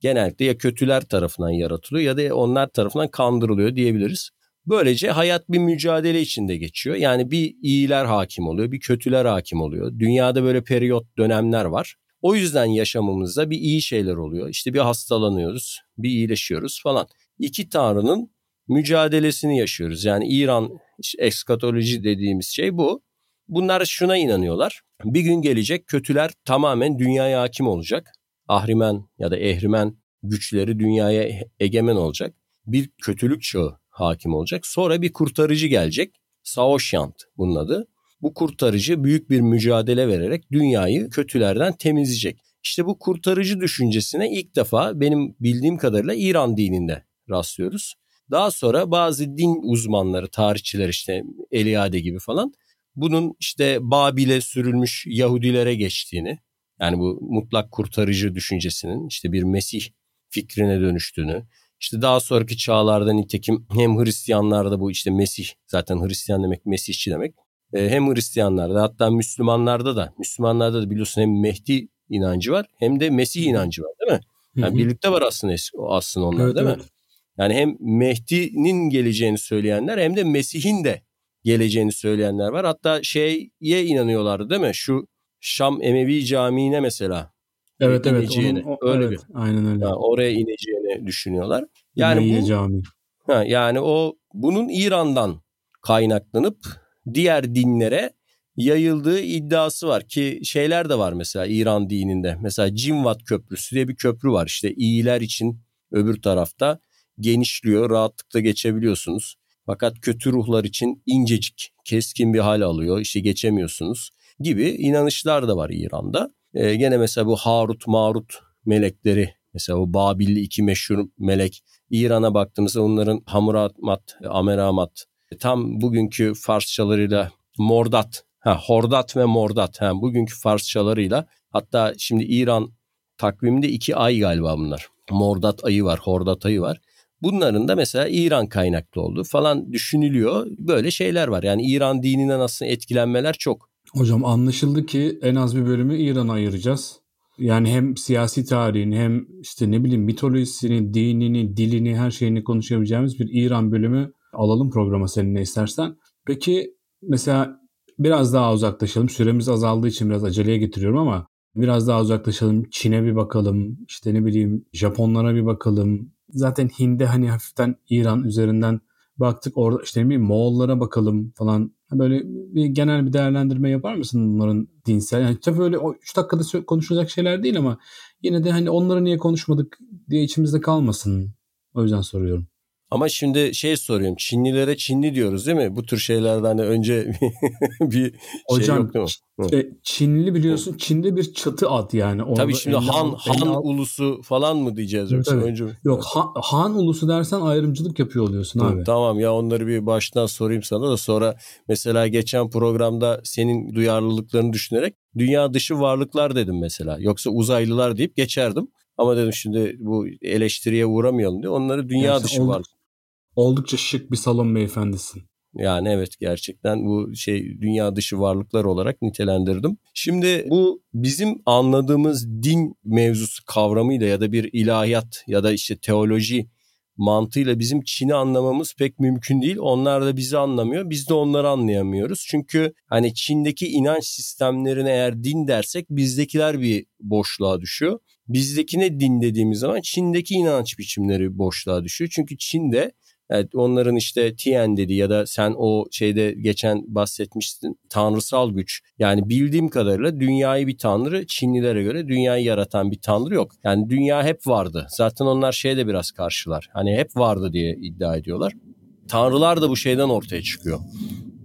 C: genellikle ya kötüler tarafından yaratılıyor ya da onlar tarafından kandırılıyor diyebiliriz. Böylece hayat bir mücadele içinde geçiyor. Yani bir iyiler hakim oluyor, bir kötüler hakim oluyor. Dünyada böyle periyot dönemler var. O yüzden yaşamımızda bir iyi şeyler oluyor. İşte bir hastalanıyoruz, bir iyileşiyoruz falan. İki tanrının mücadelesini yaşıyoruz. Yani İran işte dediğimiz şey bu. Bunlar şuna inanıyorlar. Bir gün gelecek kötüler tamamen dünyaya hakim olacak. Ahrimen ya da ehrimen güçleri dünyaya egemen olacak. Bir kötülük çağı hakim olacak. Sonra bir kurtarıcı gelecek. Saoşyant bunun adı. Bu kurtarıcı büyük bir mücadele vererek dünyayı kötülerden temizleyecek. İşte bu kurtarıcı düşüncesine ilk defa benim bildiğim kadarıyla İran dininde rastlıyoruz. Daha sonra bazı din uzmanları, tarihçiler işte Eliade gibi falan bunun işte Babil'e sürülmüş Yahudilere geçtiğini yani bu mutlak kurtarıcı düşüncesinin işte bir Mesih fikrine dönüştüğünü, işte daha sonraki çağlarda nitekim hem Hristiyanlarda bu işte Mesih zaten Hristiyan demek Mesihçi demek. E, hem Hristiyanlarda hatta Müslümanlarda da Müslümanlarda da biliyorsun hem Mehdi inancı var hem de Mesih inancı var değil mi? Yani Hı-hı. birlikte var aslında aslında onlar evet, değil evet. mi? Yani hem Mehdi'nin geleceğini söyleyenler hem de Mesih'in de geleceğini söyleyenler var. Hatta şeye inanıyorlardı değil mi? Şu Şam Emevi Camii'ne mesela
B: Evet evet. Onun, o, öyle evet, bir. Aynen öyle.
C: Yani oraya ineceğini düşünüyorlar. Yani bu, cami. Ha, yani o bunun İran'dan kaynaklanıp diğer dinlere yayıldığı iddiası var ki şeyler de var mesela İran dininde. Mesela Cimvat Köprüsü diye bir köprü var işte iyiler için öbür tarafta genişliyor rahatlıkla geçebiliyorsunuz. Fakat kötü ruhlar için incecik keskin bir hal alıyor işte geçemiyorsunuz gibi inanışlar da var İran'da. E, gene mesela bu Harut Marut melekleri mesela o Babilli iki meşhur melek İran'a baktığımızda onların Hamuramat, Ameramat tam bugünkü Farsçalarıyla Mordat, ha, Hordat ve Mordat ha, bugünkü Farsçalarıyla hatta şimdi İran takviminde iki ay galiba bunlar. Mordat ayı var, Hordat ayı var. Bunların da mesela İran kaynaklı olduğu falan düşünülüyor. Böyle şeyler var. Yani İran dininden aslında etkilenmeler çok.
B: Hocam anlaşıldı ki en az bir bölümü İran'a ayıracağız. Yani hem siyasi tarihini hem işte ne bileyim mitolojisini, dinini, dilini her şeyini konuşabileceğimiz bir İran bölümü alalım programa seninle istersen. Peki mesela biraz daha uzaklaşalım. Süremiz azaldığı için biraz aceleye getiriyorum ama biraz daha uzaklaşalım. Çin'e bir bakalım. İşte ne bileyim Japonlara bir bakalım. Zaten Hind'e hani hafiften İran üzerinden baktık. Orada işte ne bileyim Moğollara bakalım falan. Böyle bir genel bir değerlendirme yapar mısın bunların dinsel? Yani tabii öyle 3 dakikada konuşulacak şeyler değil ama yine de hani onları niye konuşmadık diye içimizde kalmasın. O yüzden soruyorum.
C: Ama şimdi şey soruyorum. Çinlilere Çinli diyoruz değil mi? Bu tür şeylerden de önce bir şey
B: Hocam,
C: yok değil mi?
B: E, Çinli biliyorsun Çin'de bir çatı ad yani. Onu
C: Tabii şimdi Han Han
B: al-
C: ulusu falan mı diyeceğiz yoksa
B: Tabii.
C: önce?
B: Yok Han, Han ulusu dersen ayrımcılık yapıyor oluyorsun
C: Hı,
B: abi.
C: Tamam ya onları bir baştan sorayım sana da sonra mesela geçen programda senin duyarlılıklarını düşünerek dünya dışı varlıklar dedim mesela. Yoksa uzaylılar deyip geçerdim. Ama dedim şimdi bu eleştiriye uğramayalım diye onları dünya
B: Yani
C: dışı
B: olduk-
C: varlık.
B: Oldukça şık bir salon beyefendisin.
C: Yani evet gerçekten bu şey dünya dışı varlıklar olarak nitelendirdim. Şimdi bu bizim anladığımız din mevzusu kavramıyla ya da bir ilahiyat ya da işte teoloji mantığıyla bizim Çin'i anlamamız pek mümkün değil. Onlar da bizi anlamıyor. Biz de onları anlayamıyoruz. Çünkü hani Çin'deki inanç sistemlerine eğer din dersek bizdekiler bir boşluğa düşüyor. Bizdekine din dediğimiz zaman Çin'deki inanç biçimleri boşluğa düşüyor. Çünkü Çin'de Evet, onların işte Tien dedi ya da sen o şeyde geçen bahsetmiştin tanrısal güç. Yani bildiğim kadarıyla dünyayı bir tanrı Çinlilere göre dünyayı yaratan bir tanrı yok. Yani dünya hep vardı. Zaten onlar şeyde biraz karşılar. Hani hep vardı diye iddia ediyorlar. Tanrılar da bu şeyden ortaya çıkıyor.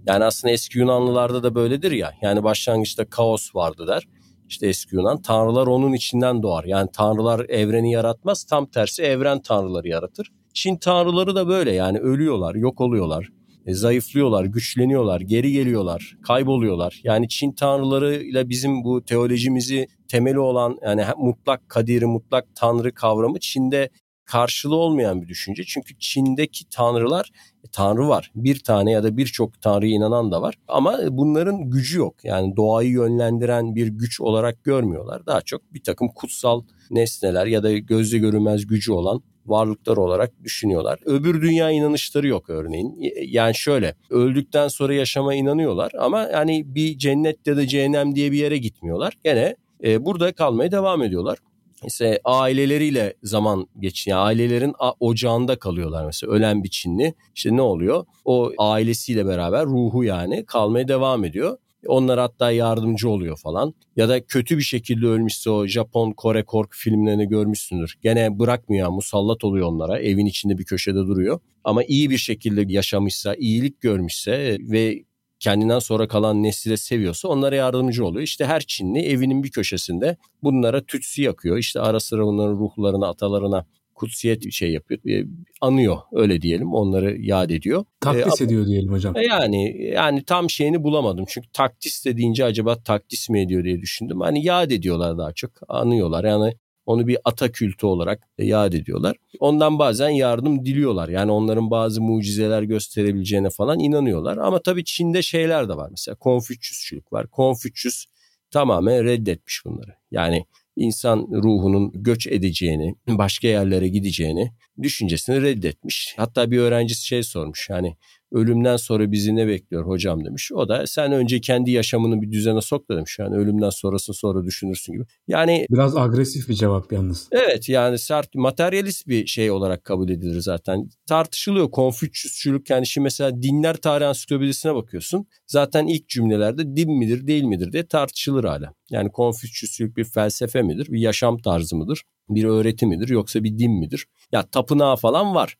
C: Yani aslında eski Yunanlılarda da böyledir ya. Yani başlangıçta kaos vardı der. İşte eski Yunan. Tanrılar onun içinden doğar. Yani tanrılar evreni yaratmaz. Tam tersi evren tanrıları yaratır. Çin tanrıları da böyle yani ölüyorlar, yok oluyorlar, e, zayıflıyorlar, güçleniyorlar, geri geliyorlar, kayboluyorlar. Yani Çin tanrılarıyla bizim bu teolojimizi temeli olan yani mutlak kadiri, mutlak tanrı kavramı Çin'de karşılığı olmayan bir düşünce. Çünkü Çin'deki tanrılar e, tanrı var. Bir tane ya da birçok tanrıya inanan da var. Ama bunların gücü yok. Yani doğayı yönlendiren bir güç olarak görmüyorlar. Daha çok bir takım kutsal nesneler ya da gözle görünmez gücü olan varlıklar olarak düşünüyorlar. Öbür dünya inanışları yok örneğin. Yani şöyle öldükten sonra yaşama inanıyorlar ama yani bir cennet ya da cehennem diye bir yere gitmiyorlar. Gene e, burada kalmaya devam ediyorlar. İşte aileleriyle zaman geçiyor. Yani ailelerin ocağında kalıyorlar mesela ölen bir Çinli. İşte ne oluyor? O ailesiyle beraber ruhu yani kalmaya devam ediyor. Onlar hatta yardımcı oluyor falan. Ya da kötü bir şekilde ölmüşse o Japon, Kore korku filmlerini görmüşsündür. Gene bırakmıyor, musallat oluyor onlara. Evin içinde bir köşede duruyor. Ama iyi bir şekilde yaşamışsa, iyilik görmüşse ve kendinden sonra kalan nesli de seviyorsa onlara yardımcı oluyor. İşte her Çinli evinin bir köşesinde bunlara tütsü yakıyor. İşte ara sıra onların ruhlarına, atalarına kutsiyet şey yapıyor. E, anıyor öyle diyelim. Onları yad ediyor.
B: Takdis e, ediyor diyelim hocam.
C: Yani yani tam şeyini bulamadım. Çünkü takdis de deyince acaba takdis mi ediyor diye düşündüm. Hani yad ediyorlar daha çok. Anıyorlar. Yani onu bir ata kültü olarak yad ediyorlar. Ondan bazen yardım diliyorlar. Yani onların bazı mucizeler gösterebileceğine falan inanıyorlar. Ama tabii Çin'de şeyler de var. Mesela Konfüçyüsçülük var. Konfüçyüs tamamen reddetmiş bunları. Yani insan ruhunun göç edeceğini, başka yerlere gideceğini düşüncesini reddetmiş. Hatta bir öğrencisi şey sormuş yani ölümden sonra bizi ne bekliyor hocam demiş. O da sen önce kendi yaşamını bir düzene sok demiş. Yani ölümden sonrasını sonra düşünürsün gibi. Yani
B: biraz agresif bir cevap yalnız.
C: Evet yani sert materyalist bir şey olarak kabul edilir zaten. Tartışılıyor Konfüçyüsçülük yani şimdi mesela dinler tarih ansiklopedisine bakıyorsun. Zaten ilk cümlelerde din midir değil midir diye tartışılır hala. Yani Konfüçyüsçülük bir felsefe midir, bir yaşam tarzı mıdır, bir öğreti midir yoksa bir din midir? Ya tapınağı falan var.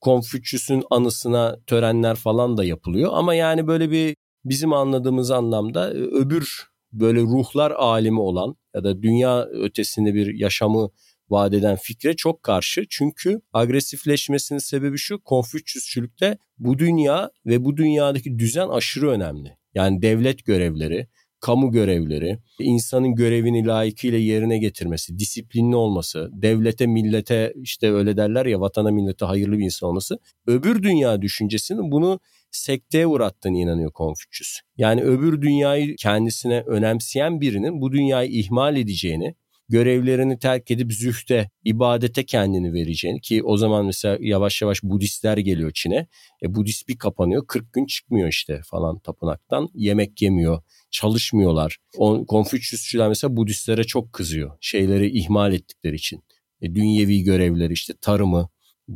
C: Konfüçyüs'ün anısına törenler falan da yapılıyor. Ama yani böyle bir bizim anladığımız anlamda öbür böyle ruhlar alemi olan ya da dünya ötesinde bir yaşamı vaat eden fikre çok karşı. Çünkü agresifleşmesinin sebebi şu Konfüçyüsçülükte bu dünya ve bu dünyadaki düzen aşırı önemli. Yani devlet görevleri, kamu görevleri, insanın görevini layıkıyla yerine getirmesi, disiplinli olması, devlete, millete işte öyle derler ya vatana, millete hayırlı bir insan olması. Öbür dünya düşüncesinin bunu sekteye uğrattığını inanıyor Konfüçyüs. Yani öbür dünyayı kendisine önemseyen birinin bu dünyayı ihmal edeceğini, görevlerini terk edip zühte, ibadete kendini vereceğini ki o zaman mesela yavaş yavaş Budistler geliyor Çin'e. E, Budist bir kapanıyor 40 gün çıkmıyor işte falan tapınaktan. Yemek yemiyor, çalışmıyorlar. O, Konfüçyüsçüler mesela Budistlere çok kızıyor şeyleri ihmal ettikleri için. E, dünyevi görevleri işte tarımı,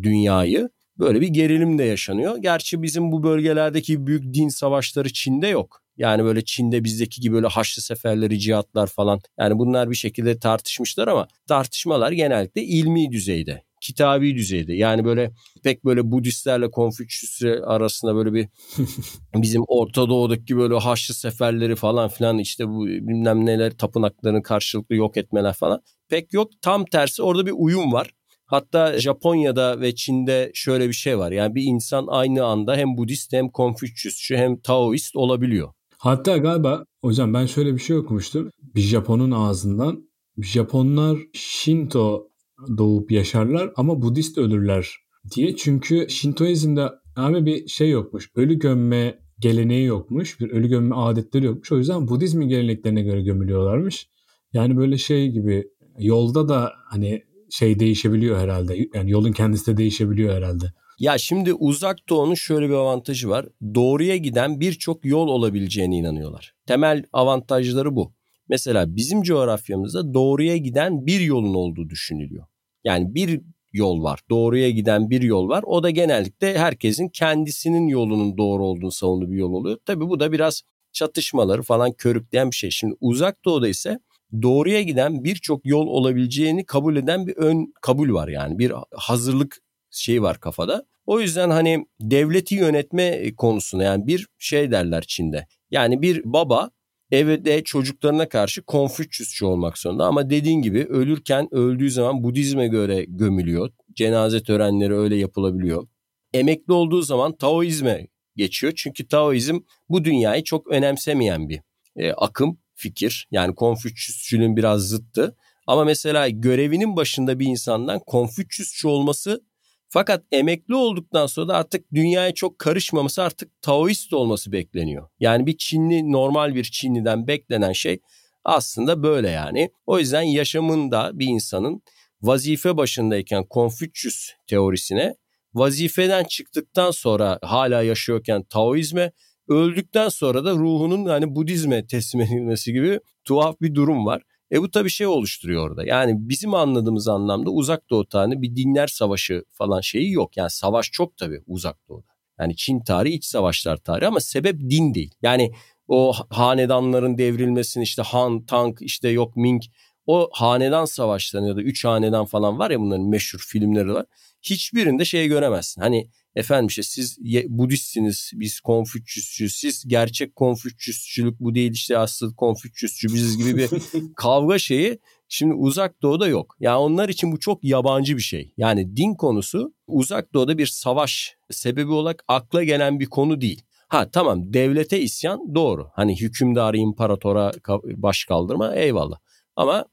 C: dünyayı böyle bir gerilim de yaşanıyor. Gerçi bizim bu bölgelerdeki büyük din savaşları Çin'de yok. Yani böyle Çin'de bizdeki gibi böyle haçlı seferleri, cihatlar falan. Yani bunlar bir şekilde tartışmışlar ama tartışmalar genellikle ilmi düzeyde. kitabi düzeyde. Yani böyle pek böyle Budistlerle Konfüçyüsler arasında böyle bir bizim Orta Doğu'daki böyle Haçlı seferleri falan filan işte bu bilmem neler tapınaklarını karşılıklı yok etmeler falan pek yok. Tam tersi orada bir uyum var. Hatta Japonya'da ve Çin'de şöyle bir şey var. Yani bir insan aynı anda hem Budist hem Konfüçyüsçü hem Taoist olabiliyor.
B: Hatta galiba hocam ben şöyle bir şey okumuştum. Bir Japon'un ağzından Japonlar Shinto doğup yaşarlar ama Budist ölürler diye. Çünkü Shintoizm'de abi bir şey yokmuş. Ölü gömme geleneği yokmuş. Bir ölü gömme adetleri yokmuş. O yüzden Budizmin geleneklerine göre gömülüyorlarmış. Yani böyle şey gibi yolda da hani şey değişebiliyor herhalde. Yani yolun kendisi de değişebiliyor herhalde.
C: Ya şimdi uzak doğunun şöyle bir avantajı var. Doğruya giden birçok yol olabileceğine inanıyorlar. Temel avantajları bu. Mesela bizim coğrafyamızda doğruya giden bir yolun olduğu düşünülüyor. Yani bir yol var. Doğruya giden bir yol var. O da genellikle herkesin kendisinin yolunun doğru olduğunu savunduğu bir yol oluyor. Tabii bu da biraz çatışmaları falan körükleyen bir şey. Şimdi uzak doğuda ise doğruya giden birçok yol olabileceğini kabul eden bir ön kabul var yani. Bir hazırlık şeyi var kafada. O yüzden hani devleti yönetme konusunda yani bir şey derler Çin'de. Yani bir baba evde çocuklarına karşı Konfüçyüsçü olmak zorunda ama dediğin gibi ölürken öldüğü zaman Budizme göre gömülüyor. Cenaze törenleri öyle yapılabiliyor. Emekli olduğu zaman Taoizme geçiyor. Çünkü Taoizm bu dünyayı çok önemsemeyen bir e, akım, fikir. Yani Konfüçyüsçülüğün biraz zıttı. Ama mesela görevinin başında bir insandan Konfüçyüsçü olması fakat emekli olduktan sonra da artık dünyaya çok karışmaması artık Taoist olması bekleniyor. Yani bir Çinli normal bir Çinliden beklenen şey aslında böyle yani. O yüzden yaşamında bir insanın vazife başındayken Konfüçyüs teorisine, vazifeden çıktıktan sonra hala yaşıyorken Taoizme, öldükten sonra da ruhunun yani Budizme teslim edilmesi gibi tuhaf bir durum var. E bu tabii şey oluşturuyor orada. Yani bizim anladığımız anlamda uzak doğu tarihi bir dinler savaşı falan şeyi yok. Yani savaş çok tabii uzak doğuda. Yani Çin tarihi iç savaşlar tarihi ama sebep din değil. Yani o hanedanların devrilmesini işte Han, Tang işte yok Ming o hanedan savaşlarını ya da üç hanedan falan var ya bunların meşhur filmleri var. Hiçbirinde şey göremezsin. Hani efendim işte siz Budistsiniz, biz Konfüçyüsçüyüz, siz gerçek Konfüçyüsçülük bu değil işte asıl Konfüçyüsçü biziz gibi bir kavga şeyi şimdi uzak doğuda yok. Yani onlar için bu çok yabancı bir şey. Yani din konusu uzak doğuda bir savaş sebebi olarak akla gelen bir konu değil. Ha tamam devlete isyan doğru. Hani hükümdarı imparatora baş kaldırma eyvallah. Ama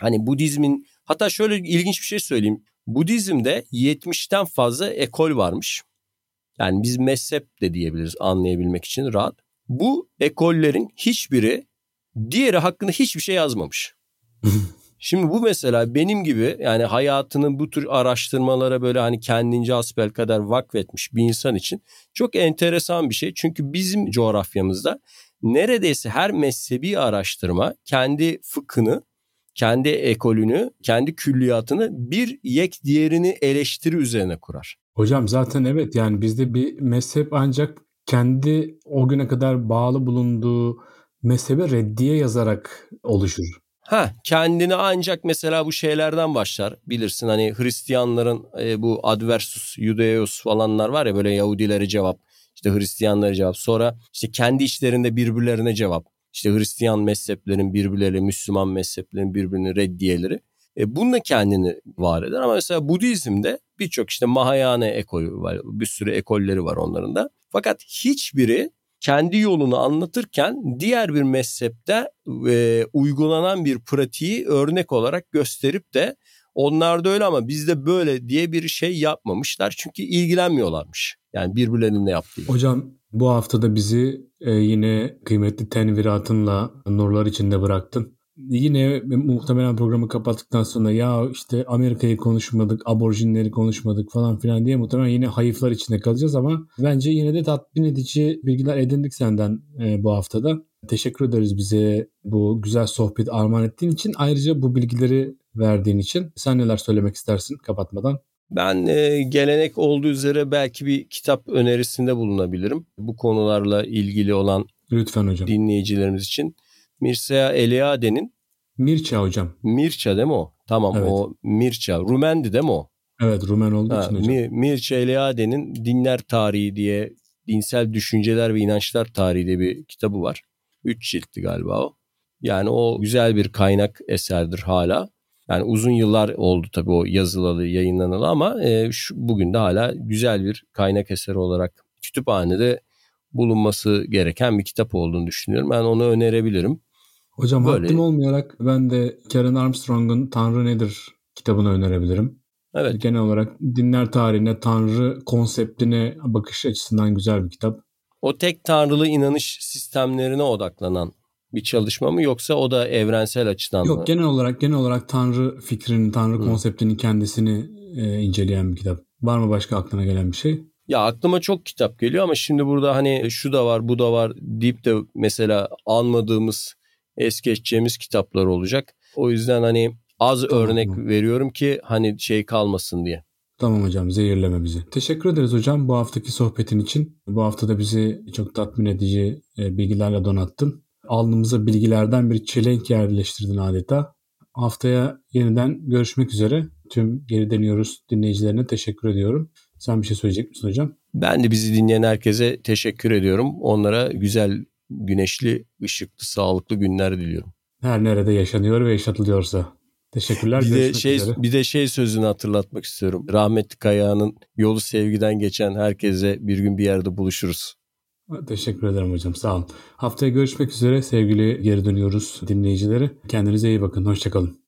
C: hani Budizmin hatta şöyle ilginç bir şey söyleyeyim. Budizm'de 70'ten fazla ekol varmış. Yani biz mezhep de diyebiliriz anlayabilmek için rahat. Bu ekollerin hiçbiri diğeri hakkında hiçbir şey yazmamış. Şimdi bu mesela benim gibi yani hayatının bu tür araştırmalara böyle hani kendince asbel kadar vakfetmiş bir insan için çok enteresan bir şey. Çünkü bizim coğrafyamızda neredeyse her mezhebi araştırma kendi fıkhını, kendi ekolünü, kendi külliyatını bir yek diğerini eleştiri üzerine kurar.
B: Hocam zaten evet yani bizde bir mezhep ancak kendi o güne kadar bağlı bulunduğu mezhebe reddiye yazarak oluşur.
C: Ha kendini ancak mesela bu şeylerden başlar bilirsin hani Hristiyanların e, bu adversus judeus falanlar var ya böyle Yahudilere cevap işte Hristiyanlara cevap sonra işte kendi içlerinde birbirlerine cevap işte Hristiyan mezheplerin birbirleri Müslüman mezheplerin birbirini reddiyeleri e, bununla kendini var eder ama mesela Budizm'de birçok işte Mahayana ekolü var. Bir sürü ekolleri var onların da. Fakat hiçbiri kendi yolunu anlatırken diğer bir mezhepte e, uygulanan bir pratiği örnek olarak gösterip de onlar da öyle ama bizde böyle diye bir şey yapmamışlar. Çünkü ilgilenmiyorlarmış. Yani birbirlerinin ne yaptığı.
B: Hocam bu haftada bizi e, yine kıymetli tenviratınla nurlar içinde bıraktın yine muhtemelen programı kapattıktan sonra ya işte Amerika'yı konuşmadık, aborjinleri konuşmadık falan filan diye muhtemelen yine hayıflar içinde kalacağız ama bence yine de tatmin edici bilgiler edindik senden e, bu haftada. Teşekkür ederiz bize bu güzel sohbet armağan ettiğin için. Ayrıca bu bilgileri verdiğin için. Sen neler söylemek istersin kapatmadan?
C: Ben e, gelenek olduğu üzere belki bir kitap önerisinde bulunabilirim. Bu konularla ilgili olan
B: Lütfen hocam.
C: dinleyicilerimiz için. Mircea Eliade'nin
B: Mirça hocam.
C: Mirça değil mi o? Tamam evet. o Mirça. Rumendi değil mi o?
B: Evet Rumen olduğu
C: ha,
B: için hocam.
C: Mir, Mircea Eliade'nin Dinler Tarihi diye dinsel düşünceler ve inançlar tarihi diye bir kitabı var. Üç ciltli galiba o. Yani o güzel bir kaynak eserdir hala. Yani uzun yıllar oldu tabii o yazılalı, yayınlanalı ama e, şu, bugün de hala güzel bir kaynak eseri olarak kütüphanede bulunması gereken bir kitap olduğunu düşünüyorum. Ben onu önerebilirim.
B: Hocam Böyle... haddim olmayarak ben de Karen Armstrong'un Tanrı Nedir kitabını önerebilirim. Evet. Genel olarak dinler tarihine, Tanrı konseptine bakış açısından güzel bir kitap.
C: O tek tanrılı inanış sistemlerine odaklanan bir çalışma mı yoksa o da evrensel açıdan
B: Yok,
C: mı?
B: genel olarak genel olarak Tanrı fikrinin, Tanrı Hı. konseptinin kendisini e, inceleyen bir kitap. Var mı başka aklına gelen bir şey?
C: Ya aklıma çok kitap geliyor ama şimdi burada hani şu da var, bu da var deyip de mesela anmadığımız, es geçeceğimiz kitaplar olacak. O yüzden hani az tamam, örnek veriyorum ki hani şey kalmasın diye.
B: Tamam hocam zehirleme bizi. Teşekkür ederiz hocam bu haftaki sohbetin için. Bu hafta da bizi çok tatmin edici e, bilgilerle donattın. Alnımıza bilgilerden bir çelenk yerleştirdin adeta. Haftaya yeniden görüşmek üzere. Tüm geri dönüyoruz dinleyicilerine teşekkür ediyorum. Sen bir şey söyleyecek misin hocam?
C: Ben de bizi dinleyen herkese teşekkür ediyorum. Onlara güzel, güneşli, ışıklı, sağlıklı günler diliyorum.
B: Her nerede yaşanıyor ve yaşatılıyorsa. Teşekkürler.
C: Bir de şey üzere. bir de şey sözünü hatırlatmak istiyorum. Rahmetli Kayağan'ın yolu sevgiden geçen herkese bir gün bir yerde buluşuruz.
B: Teşekkür ederim hocam. Sağ olun. Haftaya görüşmek üzere sevgili geri dönüyoruz dinleyicileri. Kendinize iyi bakın. Hoşçakalın.